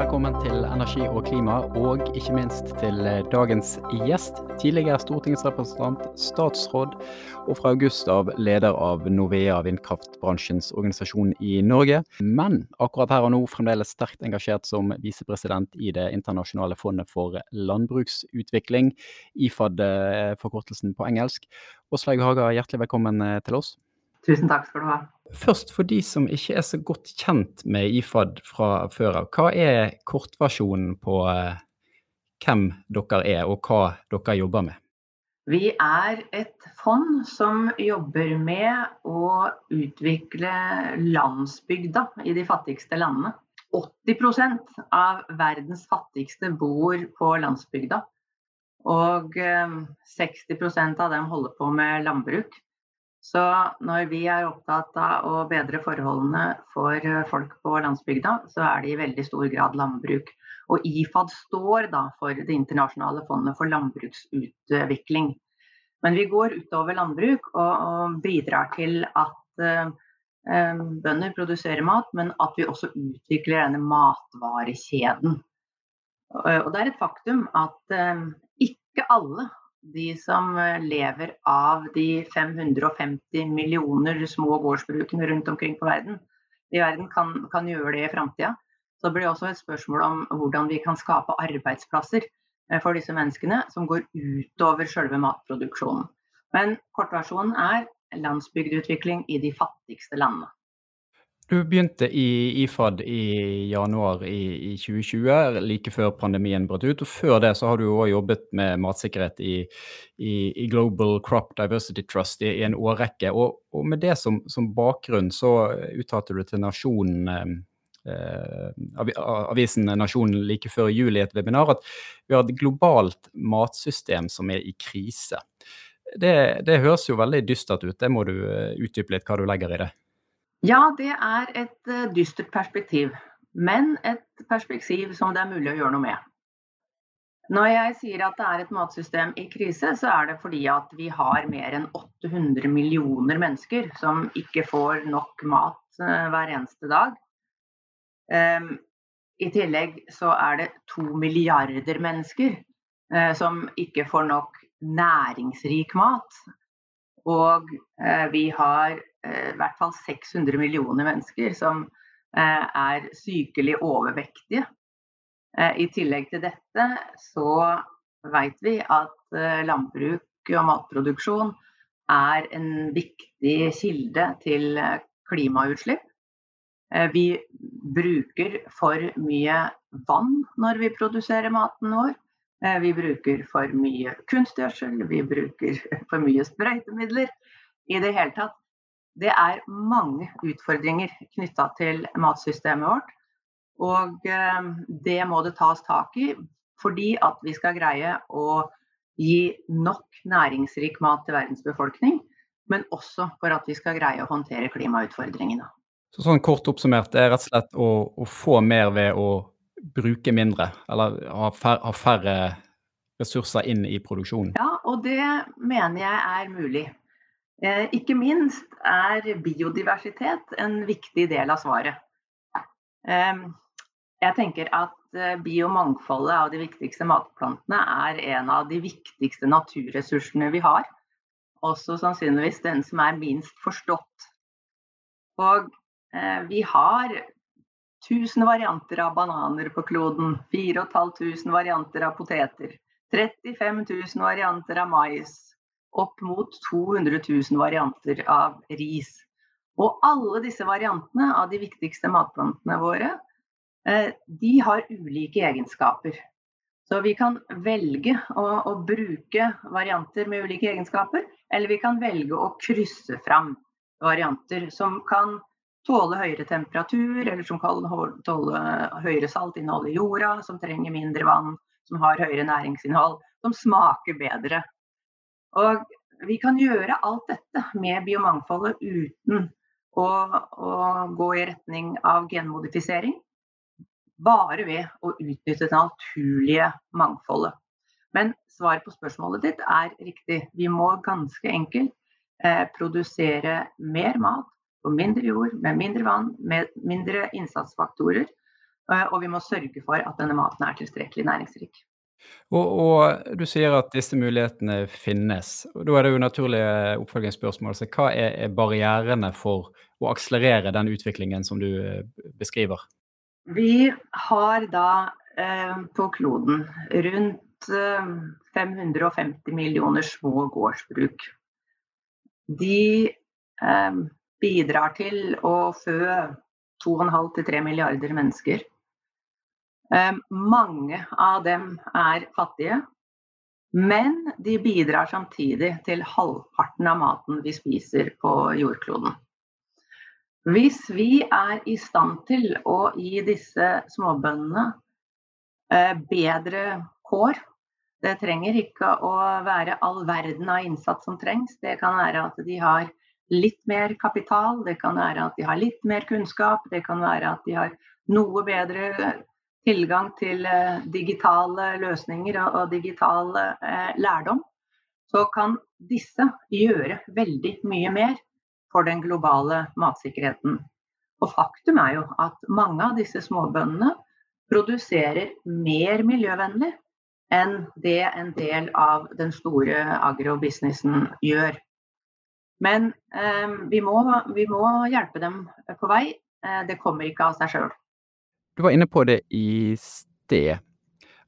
velkommen til Energi og klima, og ikke minst til eh, dagens gjest. Tidligere stortingsrepresentant, statsråd, og fra august av leder av Novea, vindkraftbransjens organisasjon i Norge. Men akkurat her og nå fremdeles sterkt engasjert som visepresident i Det internasjonale fondet for landbruksutvikling, IFAD-forkortelsen på engelsk. Åslaug Haga, hjertelig velkommen eh, til oss. Tusen takk skal du ha. Først for de som ikke er så godt kjent med IFAD fra før av. Hva er kortversjonen på eh, hvem dere er, og hva dere jobber med? Vi er et fond som jobber med å utvikle landsbygda i de fattigste landene. 80% av verdens fattigste bor på landsbygda. Og 60 eh, av dem holder på med landbruk. Så når vi er opptatt av å bedre forholdene for eh, folk på landsbygda, så er det i veldig stor grad landbruk. Og IFAD står da for Det internasjonale fondet for landbruksutvikling. Men vi går utover landbruk og, og bidrar til at eh, bønder produserer mat, men at vi også utvikler denne matvarekjeden. Og det er et faktum at eh, ikke alle de som eh, lever av de 550 millioner små gårdsbrukene rundt omkring på verden, i verden kan, kan gjøre det i framtida. Så blir det også et spørsmål om hvordan vi kan skape arbeidsplasser eh, for disse menneskene som går utover selve matproduksjonen. Men kortversjonen er landsbygdutvikling i de fattigste landene. Du begynte i IFAD i januar i, i 2020, like før pandemien brøt ut. og Før det så har du òg jobbet med matsikkerhet i, i, i, Global Crop Diversity Trust i, en årrekke. Og, og, med det som, som bakgrunn så uttalte du til Nasjonen eh, avisen Nasjonen like før jul i et webinar at vi har et globalt matsystem som er i krise. Det, det høres jo veldig dystert ut. Det må du eh, utdype litt hva du legger i det. Ja, det er et uh, dystert perspektiv. Men et perspektiv som det er mulig å gjøre noe med. Når jeg sier at det er et matsystem i krise, så er det fordi at vi har mer enn 800 millioner mennesker som ikke får nok mat uh, hver eneste dag. Um, I tillegg så er det to milliarder mennesker uh, som ikke får nok næringsrik mat. Og vi har Eh, i hvert fall 600 millioner mennesker som eh, er sykelig overvektige. Eh, I tillegg til dette så vet vi at landbruk og matproduksjon er en viktig kilde til klimautslipp. Vi bruker for mye vann når vi produserer maten vår. Vi bruker for mye kunstgjødsel, vi bruker for mye sprøytemidler. I det hele tatt det er mange utfordringer knytta til matsystemet vårt. Og eh, det må det tas tak i fordi at vi skal greie å gi nok næringsrik mat til verdens befolkning, men også for at vi skal greie å håndtere klimautfordringene. Så sånn Kort oppsummert, det er rett og slett å, å få mer ved å bruke mindre, eller ha færre, ha færre ressurser inn i produksjonen? Ja, og det mener jeg er mulig. Eh, ikke minst er biodiversitet en viktig del av svaret. Jeg tenker at eh, biomangfoldet av de viktigste matplantene er en av de viktigste naturressursene vi har. Også sannsynligvis den som er minst forstått. Og eh, vi har 1000 varianter av bananer på kloden, 4500 varianter av poteter, 35 000 varianter av mais, opp mot 200 000 varianter av ris. Og alle disse variantene av de viktigste matplantene våre, eh, de har ulike egenskaper. Så vi kan velge å, å, bruke varianter med ulike egenskaper, eller vi kan velge å krysse fram varianter som kan tåle høyere temperatur, eller som kan tåle høyere saltinnhold i jorda, som trenger mindre vann, som har høyere næringsinnhold, som smaker bedre. Og vi kan gjøre alt dette med biomangfoldet uten å, å gå i retning av genmodifisering. Bare ved å utnytte det naturlige mangfoldet. Men svaret på spørsmålet ditt er riktig. Vi må ganske enkelt eh, produsere mer mat på mindre jord, med mindre vann, med mindre innsatsfaktorer. Og vi må sørge for at denne maten er tilstrekkelig næringsrik. Og, og, du sier at disse mulighetene finnes. og Da er det jo naturlige oppfølgingsspørsmål. Så hva er, er barrierene for å akselerere den utviklingen som du eh, beskriver? Vi har da eh, på kloden rundt eh, 550 millioner små gårdsbruk. De eh, bidrar til å fø 2,5-3 milliarder mennesker. Ehm, mange av dem er fattige, men de bidrar samtidig til halvparten av maten vi spiser på jordkloden. Hvis vi er i stand til å gi disse småbøndene eh, bedre kår Det trenger ikke å være all verden av innsats som trengs. Det kan være at de har litt mer kapital, det kan være at de har litt mer kunnskap, det kan være at de har noe bedre tilgang til eh, digitale løsninger og digital eh, lærdom, så kan disse gjøre veldig mye mer for den globale matsikkerheten. Og faktum er jo at mange av disse småbøndene produserer mer miljøvennlig enn det en del av den store agrobusinessen gjør. Men eh, vi, må, vi, må, hjelpe dem på vei. Eh, det kommer ikke av seg sjøl. Du var inne på det i sted,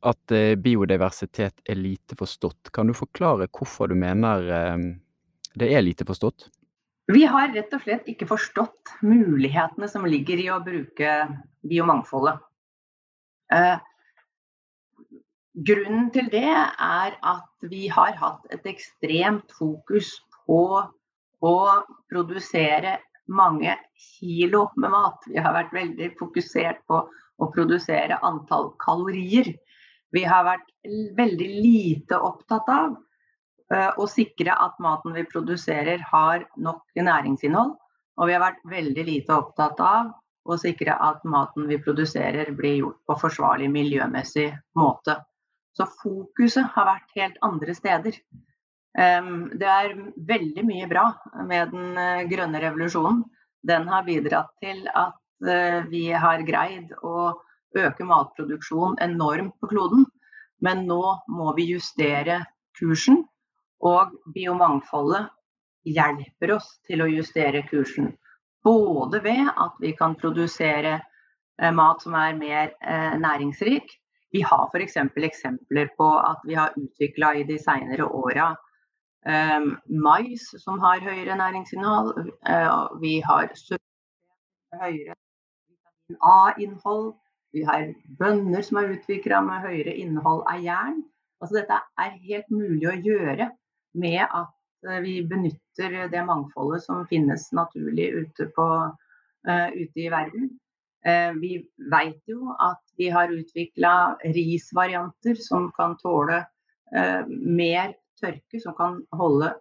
at eh, biodiversitet er lite forstått. Kan du forklare hvorfor du mener eh, det er lite forstått? Vi har rett og slett ikke forstått mulighetene som ligger i å bruke biomangfoldet. Eh, grunnen til det er at vi har hatt et ekstremt fokus på å produsere mange kilo med mat. Vi har vært veldig fokusert på å produsere antall kalorier. Vi har vært veldig lite opptatt av uh, å sikre at maten vi produserer har nok næringsinnhold. Og vi har vært veldig lite opptatt av å sikre at maten vi produserer blir gjort på forsvarlig miljømessig måte. Så fokuset har vært helt andre steder. Det er veldig mye bra med den uh, grønne revolusjonen. Den har bidratt til at Eh, vi har greid å øke matproduksjonen enormt på kloden. Men nå må vi justere kursen, og biomangfoldet hjelper oss til å justere kursen. Både ved at vi kan produsere eh, mat som er mer eh, næringsrik. Vi har f.eks. eksempler på at vi har utvikla i de seinere åra eh, mais som har høyere næringsinnhold. Eh, vi har høyere A-innhold. Vi har bønner som er utvikla med høyere innhold av jern. Altså dette er helt mulig å gjøre med at eh, vi benytter det mangfoldet som finnes naturlig ute, på, uh, ute i verden. Uh, vi vet jo at vi har utvikla risvarianter som kan tåle uh, mer tørke, som kan holde,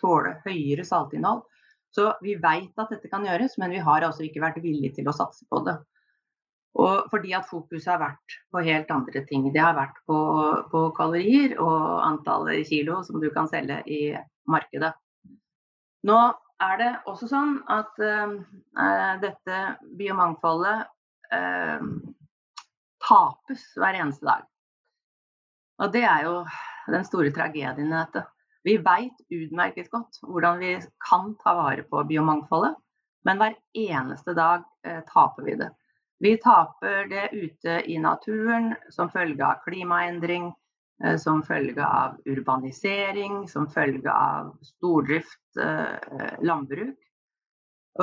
tåle høyere saltinnhold. Så vi vet at dette kan gjøres, men vi har altså ikke vært villige til å satse på det. Og fordi at fokuset har vært på helt andre ting. Det har vært på, på kalorier og antall kilo som du kan selge i markedet. Nå er det også sånn at uh, dette biomangfoldet uh, tapes hver eneste dag. Og det er jo den store tragedien i dette. Vi veit utmerket godt hvordan vi kan ta vare på biomangfoldet, men hver eneste dag eh, taper vi det. Vi taper det ute i naturen som følge av klimaendring, eh, som følge av urbanisering, som følge av stordrift, eh, landbruk.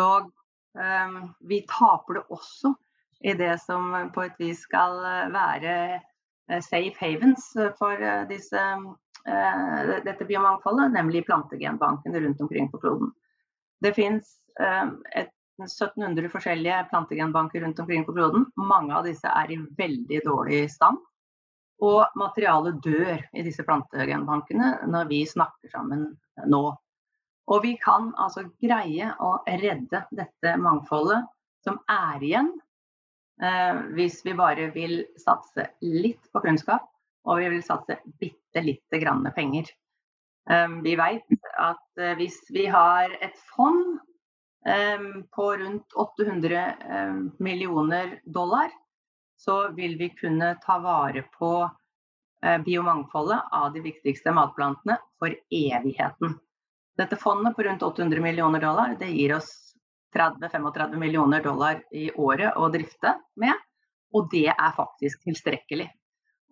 Og eh, vi taper det også i det som på et vis skal være safe havens for disse, dette biomangfoldet, nemlig plantegenbankene rundt omkring på kloden. Det fins et 1700 forskjellige plantegenbanker rundt omkring på kloden. Mange av disse er i veldig dårlig stand. Og materialet dør i disse plantegenbankene når vi snakker sammen nå. Og vi kan altså greie å redde dette mangfoldet som er igjen, eh, hvis vi bare vil satse litt på kunnskap, og vi vil satse bitte lite grann penger. Eh, vi vet at eh, hvis vi har et fond på rundt 800 millioner dollar, så vil vi kunne ta vare på eh, biomangfoldet av de viktigste matplantene for evigheten. Dette fondet på rundt 800 millioner dollar det gir oss 30-35 millioner dollar i året å drifte med, og det er faktisk tilstrekkelig.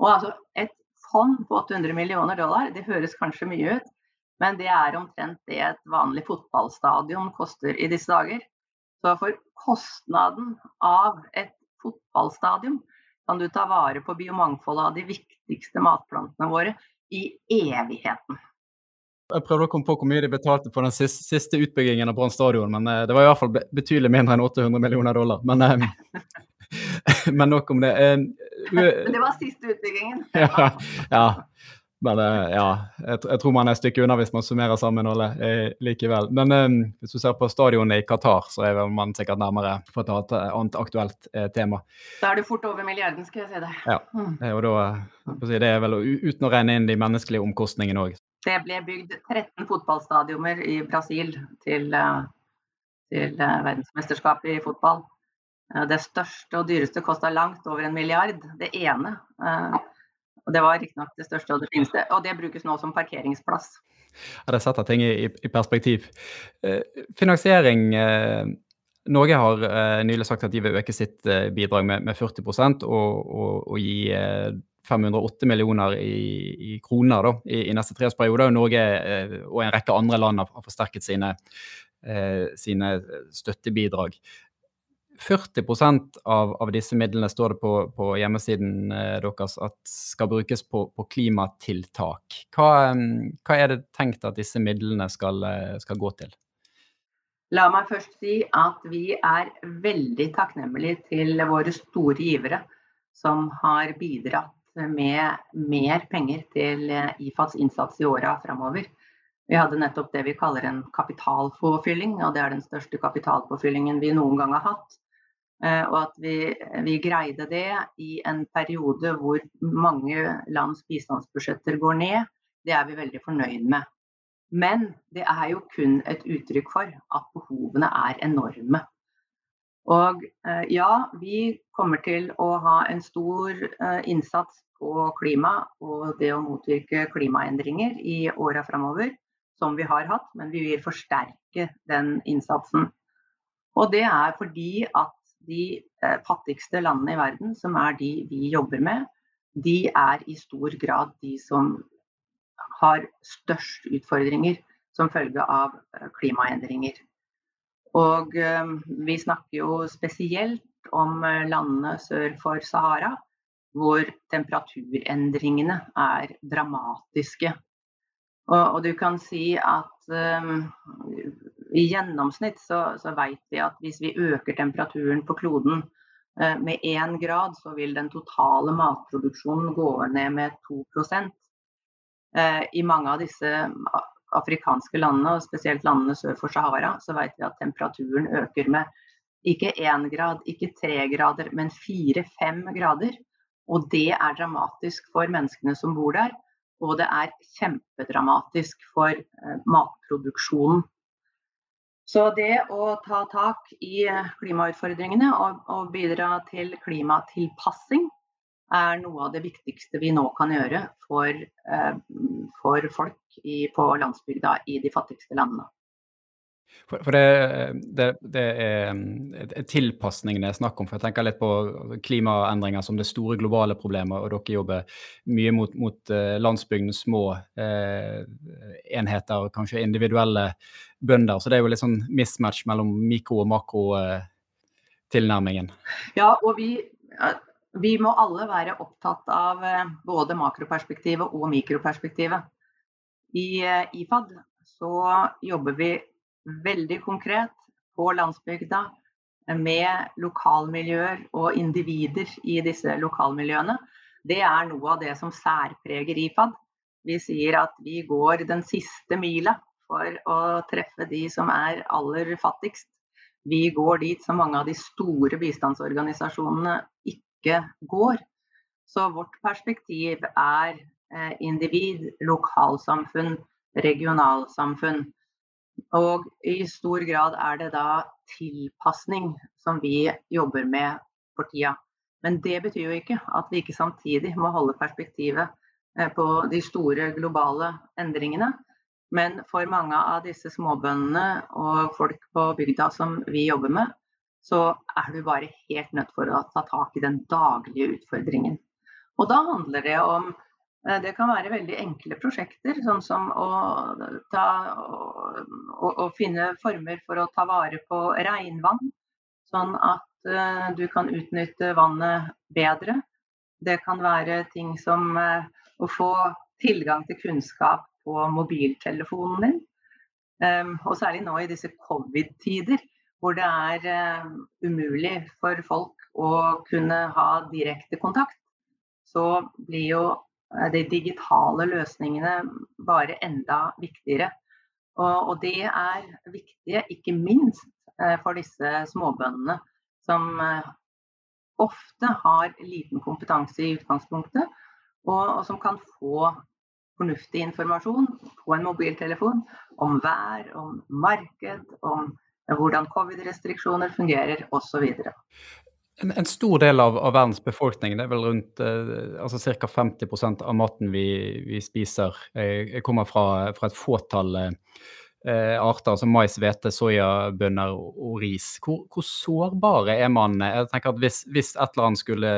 Og altså, et fond på 800 millioner dollar, det høres kanskje mye ut, men det er omtrent det et vanlig fotballstadion koster i disse dager. Så for kostnaden av et fotballstadion kan du ta vare på biomangfoldet av de viktigste matplantene våre i evigheten. Jeg prøvde å komme på hvor mye de betalte for den siste, siste utbyggingen av Brann stadion, men uh, det var i hvert fall betydelig mindre enn 800 millioner dollar. Men, uh, men nok om det. Uh, det var siste utbyggingen. ja, ja. Men ja, jeg, jeg, tror man er et stykke unna hvis man summerer sammen alle likevel. Men hvis du ser på stadionet i Qatar, så er man sikkert nærmere for å ta et annet aktuelt tema. Da er du fort over milliarden, skal jeg si det. Ja, mm. og da, det er vel uten å regne inn de menneskelige omkostningene òg. Det ble bygd 13 fotballstadioner i Brasil til, eh, til eh, verdensmesterskapet i fotball. Eh, det største og dyreste kosta langt over en milliard, det ene. Og det var riktignok det største og det fineste. Og det brukes nå som parkeringsplass. Ja, det setter ting i, i perspektiv. Finansiering Norge har nylig sagt at de vil øke sitt bidrag med, med 40 og, og, og gi 508 millioner i, i kroner da, i, i, neste treårsperiode. Og Norge eh, og en rekke andre land har, forsterket sine, eh, sine, støttebidrag. 40% av, av, disse midlene står det på, på hjemmesiden eh, deres at skal brukes på, på klimatiltak. Hva, hva, er det tenkt at disse midlene skal, eh, skal gå til? La meg først si at vi er veldig takknemlige til våre store givere som har bidratt med mer penger til IFADs IFAs innsats i åra framover. Vi hadde nettopp det vi kaller en kapitalpåfylling, og det er den største kapitalpåfyllingen vi noen gang har hatt. Eh, og at vi, vi, greide det i en periode hvor mange lands bistandsbudsjetter går ned, det er vi veldig fornøyd med. Men det er jo kun et uttrykk for at behovene er enorme. Og eh, ja, vi kommer til å ha en stor innsats på klima og det å motvirke klimaendringer i åra framover, som vi har hatt, men vi vil forsterke den innsatsen. Og det er fordi at de eh, fattigste landene i verden, som er de vi jobber med, de er i stor grad de som har størst utfordringer som følge av eh, klimaendringer. Og eh, vi snakker jo spesielt om landene sør for Sahara, hvor temperaturendringene er dramatiske. Og, og du kan si at um, i gjennomsnitt så, så vet vi at hvis vi øker temperaturen på kloden uh, med én grad, så vil den totale matproduksjonen gå ned med 2 uh, eh, I mange av disse afrikanske landene, og spesielt landene sør for Sahara, så vet vi at temperaturen øker med ikke én grad, ikke tre grader, men fire-fem grader. Og det er dramatisk for menneskene som bor der, og det er kjempedramatisk for eh, matproduksjonen. Så det å ta tak i eh, klimautfordringene og, og, bidra til klimatilpassing er noe av det viktigste vi nå kan gjøre for, eh, for folk i, på landsbygda i de fattigste landene. For, for det, det, det, er tilpasningene det er snakk om. for Jeg tenker litt på klimaendringer som det store globale problemet, og dere jobber mye mot, mot uh, landsbygdens små eh, enheter, kanskje individuelle bønder. Så det er jo litt sånn mismatch mellom mikro- og makrotilnærmingen. Uh, ja, og vi, vi må alle være opptatt av både makroperspektivet og mikroperspektivet. I IFAD så jobber vi veldig konkret på landsbygda med lokalmiljøer og individer i disse lokalmiljøene. Det er noe av det som særpreger IFAD. Vi sier at vi går den siste mila for å treffe de som er aller fattigst. Vi går dit som mange av de store bistandsorganisasjonene ikke går. Så vårt perspektiv er eh, individ, lokalsamfunn, regionalsamfunn. Og i stor grad er det da tilpasning som vi jobber med for tida. Men det betyr jo ikke at vi ikke samtidig må holde perspektivet eh, på de store globale endringene. Men for mange av disse småbøndene og folk på bygda som vi jobber med, så er du bare helt nødt for å ta tak i den daglige utfordringen. Og da handler det om det kan være veldig enkle prosjekter, sånn som å, ta, å, å finne former for å ta vare på regnvann. Sånn at Eh, du kan utnytte vannet bedre. Det kan være ting som eh, å få tilgang til kunnskap på mobiltelefonen din. Ehm, og særlig nå i disse covid-tider, hvor det er eh, umulig for folk å kunne ha direkte kontakt, så blir jo de digitale løsningene bare enda viktigere. Og, og det er viktige ikke minst for disse småbøndene som eh, ofte har liten kompetanse i utgangspunktet, og, og, som kan få fornuftig informasjon på en mobiltelefon om vær, om marked, om hvordan covid-restriksjoner fungerer osv. En, en, stor del av, av, verdens befolkning, det er vel rundt eh, altså ca. 50% av maten vi, vi spiser, jeg, jeg kommer fra, fra et fåtall eh, eh, arter altså mais, hvete, soyabønner og ris. Hvor, hvor, sårbare er man? Jeg tenker at hvis, hvis, et eller annet skulle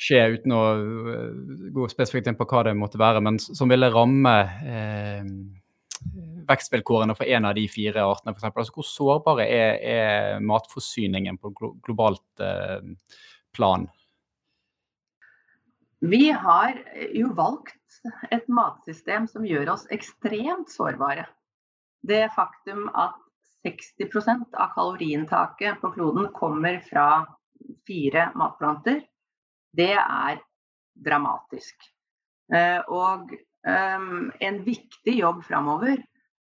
skje, uten å eh, gå spesifikt inn på hva det måtte være, men som ville ramme eh, vekstvilkårene for en av de fire artene, f.eks. Altså, hvor sårbare er, er, matforsyningen på globalt eh, plan? Vi har jo valgt et matsystem som gjør oss ekstremt sårbare det faktum at 60% av kaloriinntaket på kloden kommer fra fire matplanter, det er dramatisk. Eh, og en viktig jobb framover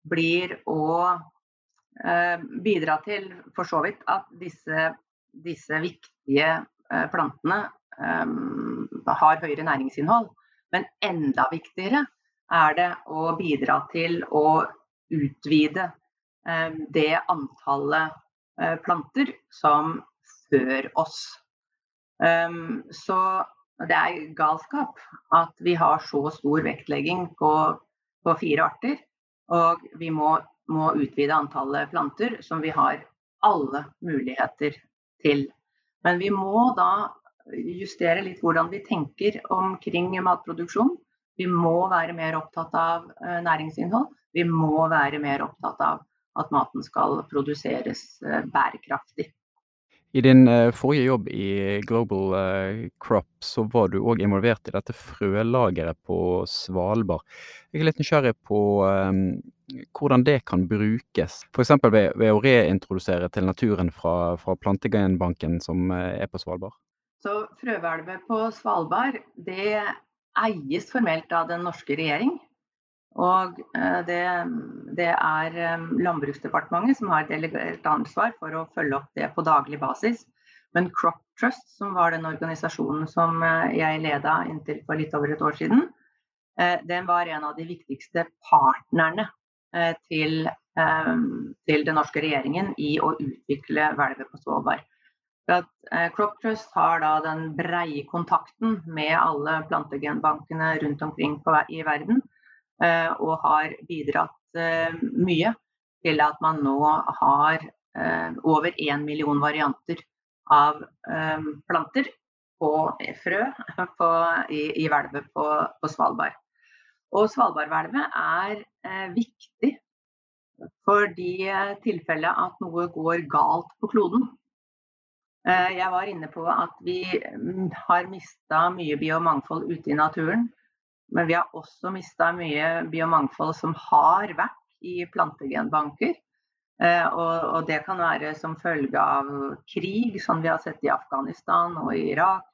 blir å uh, bidra til for så vidt at disse, disse viktige uh, plantene har høyere næringsinnhold. Men enda viktigere er det å bidra til å utvide eh, det antallet eh, planter som før oss. Så det er galskap at vi har så stor vektlegging på, på fire arter. Og vi må, må, utvide antallet planter som vi har alle muligheter til. Men vi må da justere litt hvordan vi tenker omkring matproduksjon. Vi må være mer opptatt av eh, næringsinnhold. Vi må være mer opptatt av at maten skal produseres eh, bærekraftig. I din eh, forrige jobb i Global eh, Crop, så var du òg involvert i dette frølageret på Svalbard. Jeg er litt nysgjerrig på um, hvordan det kan brukes, f.eks. Ved, ved å reintrodusere til naturen fra, fra plantegenbanken som er på Svalbard? Så Frøhvelvet på Svalbard det eies formelt av den norske regjering. Og eh, det, det, er eh, Landbruksdepartementet som har delegert ansvar for å følge opp det på daglig basis. Men Crop Trust, som var den organisasjonen som eh, jeg leda inntil for litt over et år siden, den var en av de viktigste partnerne til, til den norske regjeringen i å utvikle hvelvet på Svalbard. Crop Trust har da den breie kontakten med alle plantegenbankene rundt omkring i verden og har bidratt eh, mye til at man nå har eh, over én million varianter av planter på frø på, i, i hvelvet på, på, Svalbard. Og Svalbardhvelvet er eh, viktig for de tilfellene at noe går galt på kloden. Eh, jeg var inne på at vi mm, har mista mye biomangfold ute i naturen. Men vi har også mista mye biomangfold som har vært i plantegenbanker. Eh, og, og, det kan være som følge av krig, som vi har sett i Afghanistan og i Irak.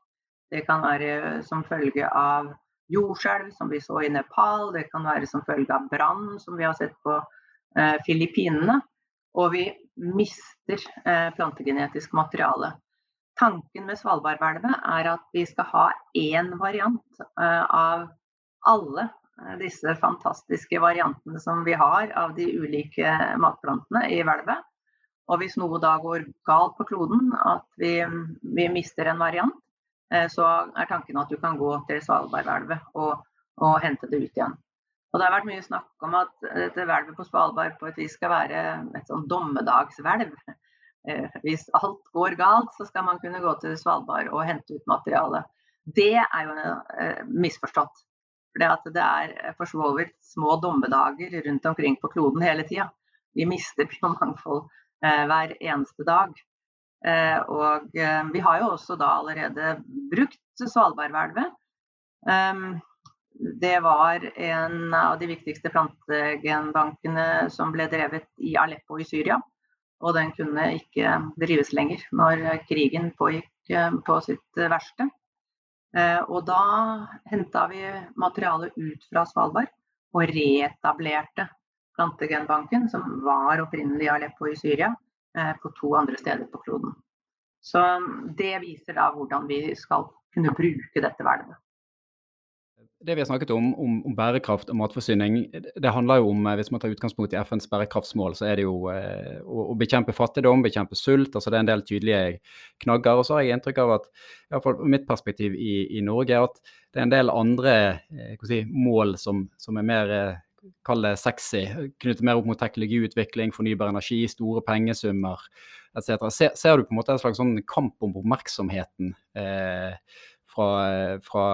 Det kan være som følge av jordskjelv, som vi så i Nepal. Det kan være som følge av brann, som vi har sett på eh, Filippinene. Og vi mister eh, plantegenetisk materiale. Tanken med Svalbardhvelvet er at vi skal ha én variant eh, av alle eh, disse fantastiske variantene som vi har av de ulike matplantene i hvelvet. Og hvis noe da går galt på kloden, at vi, vi mister en variant, eh, så er tanken at du kan gå til Svalbardhvelvet og, og hente det ut igjen. Og Det har vært mye snakk om at dette hvelvet på Svalbard på et vis skal være et sånn dommedagshvelv. Eh, hvis alt går galt, så skal man kunne gå til Svalbard og hente ut materiale. Det er jo eh, misforstått. For det er for så vidt små dommedager rundt omkring på kloden hele tida. Vi mister biomangfold eh, hver eneste dag. Eh, og eh, vi har jo også da allerede brukt Svalbardhvelvet. Um, det var en av de viktigste plantegenbankene som ble drevet i Aleppo i Syria. Og den kunne ikke drives lenger når krigen pågikk eh, på sitt verste. Eh, og da henta vi materialet ut fra Svalbard og reetablerte plantegenbanken, som var opprinnelig i Aleppo i Syria, eh, på to andre steder på kloden. Så det viser da hvordan vi skal kunne bruke dette hvelvet det vi har snakket om, om, om, bærekraft og matforsyning, det handler jo om, eh, hvis man tar utgangspunkt i FNs bærekraftsmål, så er det jo eh, å, å, bekjempe fattigdom, bekjempe sult. altså Det er en del tydelige knagger. Og så har jeg inntrykk av at, iallfall mitt perspektiv i, i Norge, at det er en del andre eh, si, mål som, som, er mer eh, Kall det sexy, knyttet mer opp mot teknologiutvikling, fornybar energi, store pengesummer etc. Ser, ser, du på en måte en slags sånn kamp om oppmerksomheten eh, fra, fra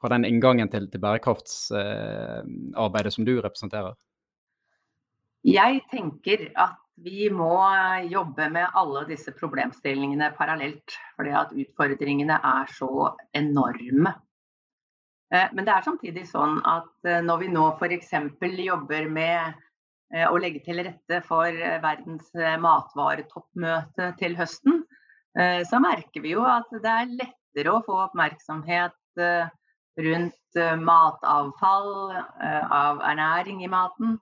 fra den inngangen til, til bærekraftsarbeidet som du representerer? Jeg tenker at vi må jobbe med alle disse problemstillingene parallelt. Fordi at utfordringene er så enorme. Eh, men det er samtidig sånn at eh, når vi nå f.eks. jobber med eh, å legge til rette for verdens matvaretoppmøte til høsten, så merker vi jo at det er lettere å få oppmerksomhet rundt eh, matavfall, eh, av ernæring i maten,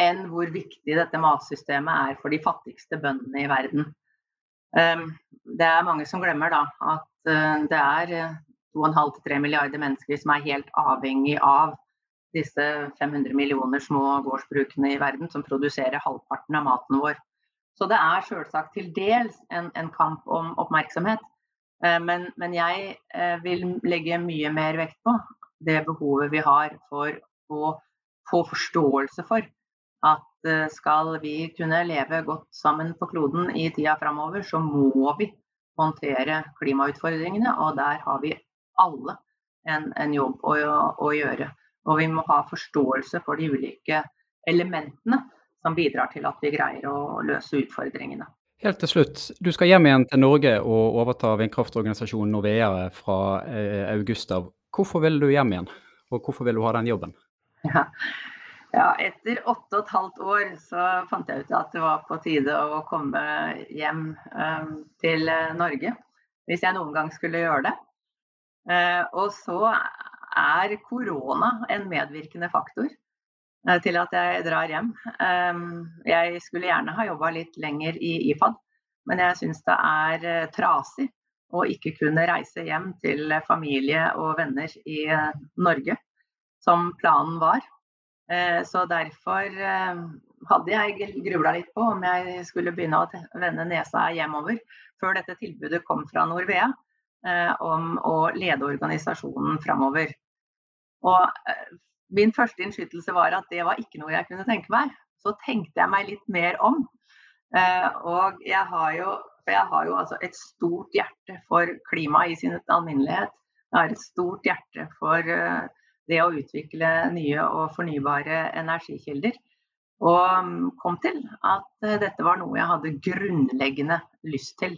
enn hvor viktig dette matsystemet er for de fattigste bøndene i verden. Ehm, det er mange som glemmer da at eh, det er 2,5-3 milliarder mennesker som er helt avhengig av disse 500 millioner små gårdsbrukene i verden som produserer halvparten av maten vår. Så det er selvsagt til dels en, en kamp om oppmerksomhet. Eh, men, men, jeg eh, vil legge mye mer vekt på det behovet vi har for å få forståelse for at eh, skal vi kunne leve godt sammen på kloden i tida framover, så må vi håndtere klimautfordringene. Og der har vi alle en, en jobb å, å, gjøre. Og vi må ha forståelse for de ulike elementene som bidrar til at vi greier å løse utfordringene. Helt til slutt, du skal hjem igjen til Norge og overta vindkraftorganisasjonen Novea fra eh, august av. Hvorfor vil du hjem igjen, og hvorfor vil du ha den jobben? Ja. ja. etter åtte og et halvt år så fant jeg ut at det var på tide å komme hjem eh, til Norge. Hvis jeg noen gang skulle gjøre det. Eh, og så er korona en medvirkende faktor til at jeg drar hjem. Ehm, jeg skulle gjerne ha jobba litt lenger i IFAD, men jeg syns det er eh, trasig å ikke kunne reise hjem til familie og venner i eh, Norge, som planen var. Så derfor hadde jeg grubla litt på om jeg skulle begynne å vende nesa hjemover før dette tilbudet kom fra Norvea om å lede organisasjonen framover. Og min første innskytelse var at det var ikke noe jeg kunne tenke meg. Så tenkte jeg meg litt mer om. Uh, og jeg har jo, jeg har jo altså et stort hjerte for klima i sin alminnelighet. Jeg har et stort hjerte for uh, det å utvikle nye og fornybare energikilder. Og um, kom til at uh, dette var noe jeg hadde grunnleggende lyst til.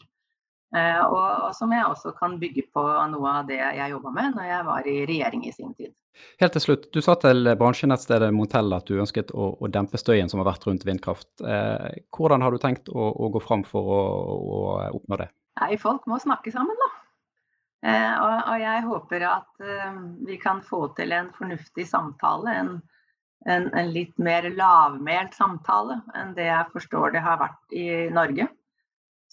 Og, og, som jeg også kan bygge på noe av det jeg jobba med når jeg var i regjering i sin tid. Helt til slutt, du sa til bransjenettstedet Montell at du ønsket å, å, dempe støyen som har vært rundt vindkraft. Eh, hvordan har du tenkt å, å gå fram for å, å, oppnå det? Nei, Folk må snakke sammen, da. Eh, og, og, jeg håper at eh, vi kan få til en fornuftig samtale. En, en, en, litt mer lavmælt samtale enn det jeg forstår det har vært i Norge.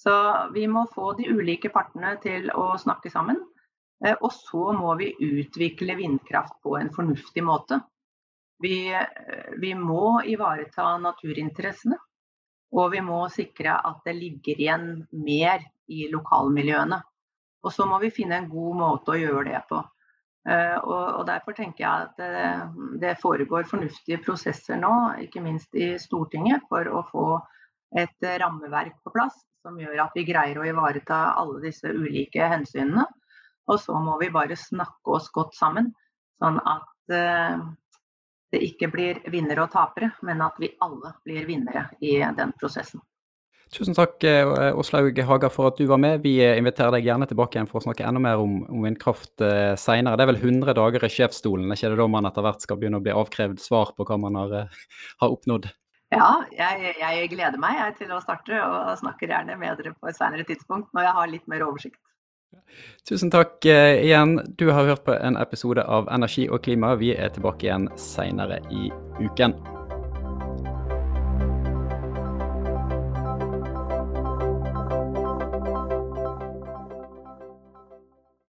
Så vi må få de ulike partene til å snakke sammen. Eh, og så må vi utvikle vindkraft på en fornuftig måte. Vi, eh, vi må ivareta naturinteressene. Og vi må sikre at det ligger igjen mer i lokalmiljøene. Og så må vi finne en god måte å gjøre det på. Uh, og, og, Derfor tenker jeg at det, det foregår fornuftige prosesser nå, ikke minst i Stortinget, for å få et rammeverk på plass som gjør at vi greier å ivareta alle disse ulike hensynene. Og så må vi bare snakke oss godt sammen, sånn at det ikke blir vinnere og tapere, men at vi alle blir vinnere i den prosessen. Tusen takk eh, Åslaug Haga for at du var med. Vi eh, inviterer deg gjerne tilbake igjen for å snakke enda mer om, om vindkraft senere. Det er vel 100 dager i sjefsstolen, er ikke det da man etter hvert skal begynne å bli avkrevd svar på hva man har, eh, har oppnådd? Ja, jeg, jeg, gleder meg jeg, til å starte og snakker gjerne med dere på et senere tidspunkt når jeg har litt mer oversikt. Tusen takk eh, igjen. Du har hørt på en episode av Energi og klima. Vi er tilbake igjen seinere i uken.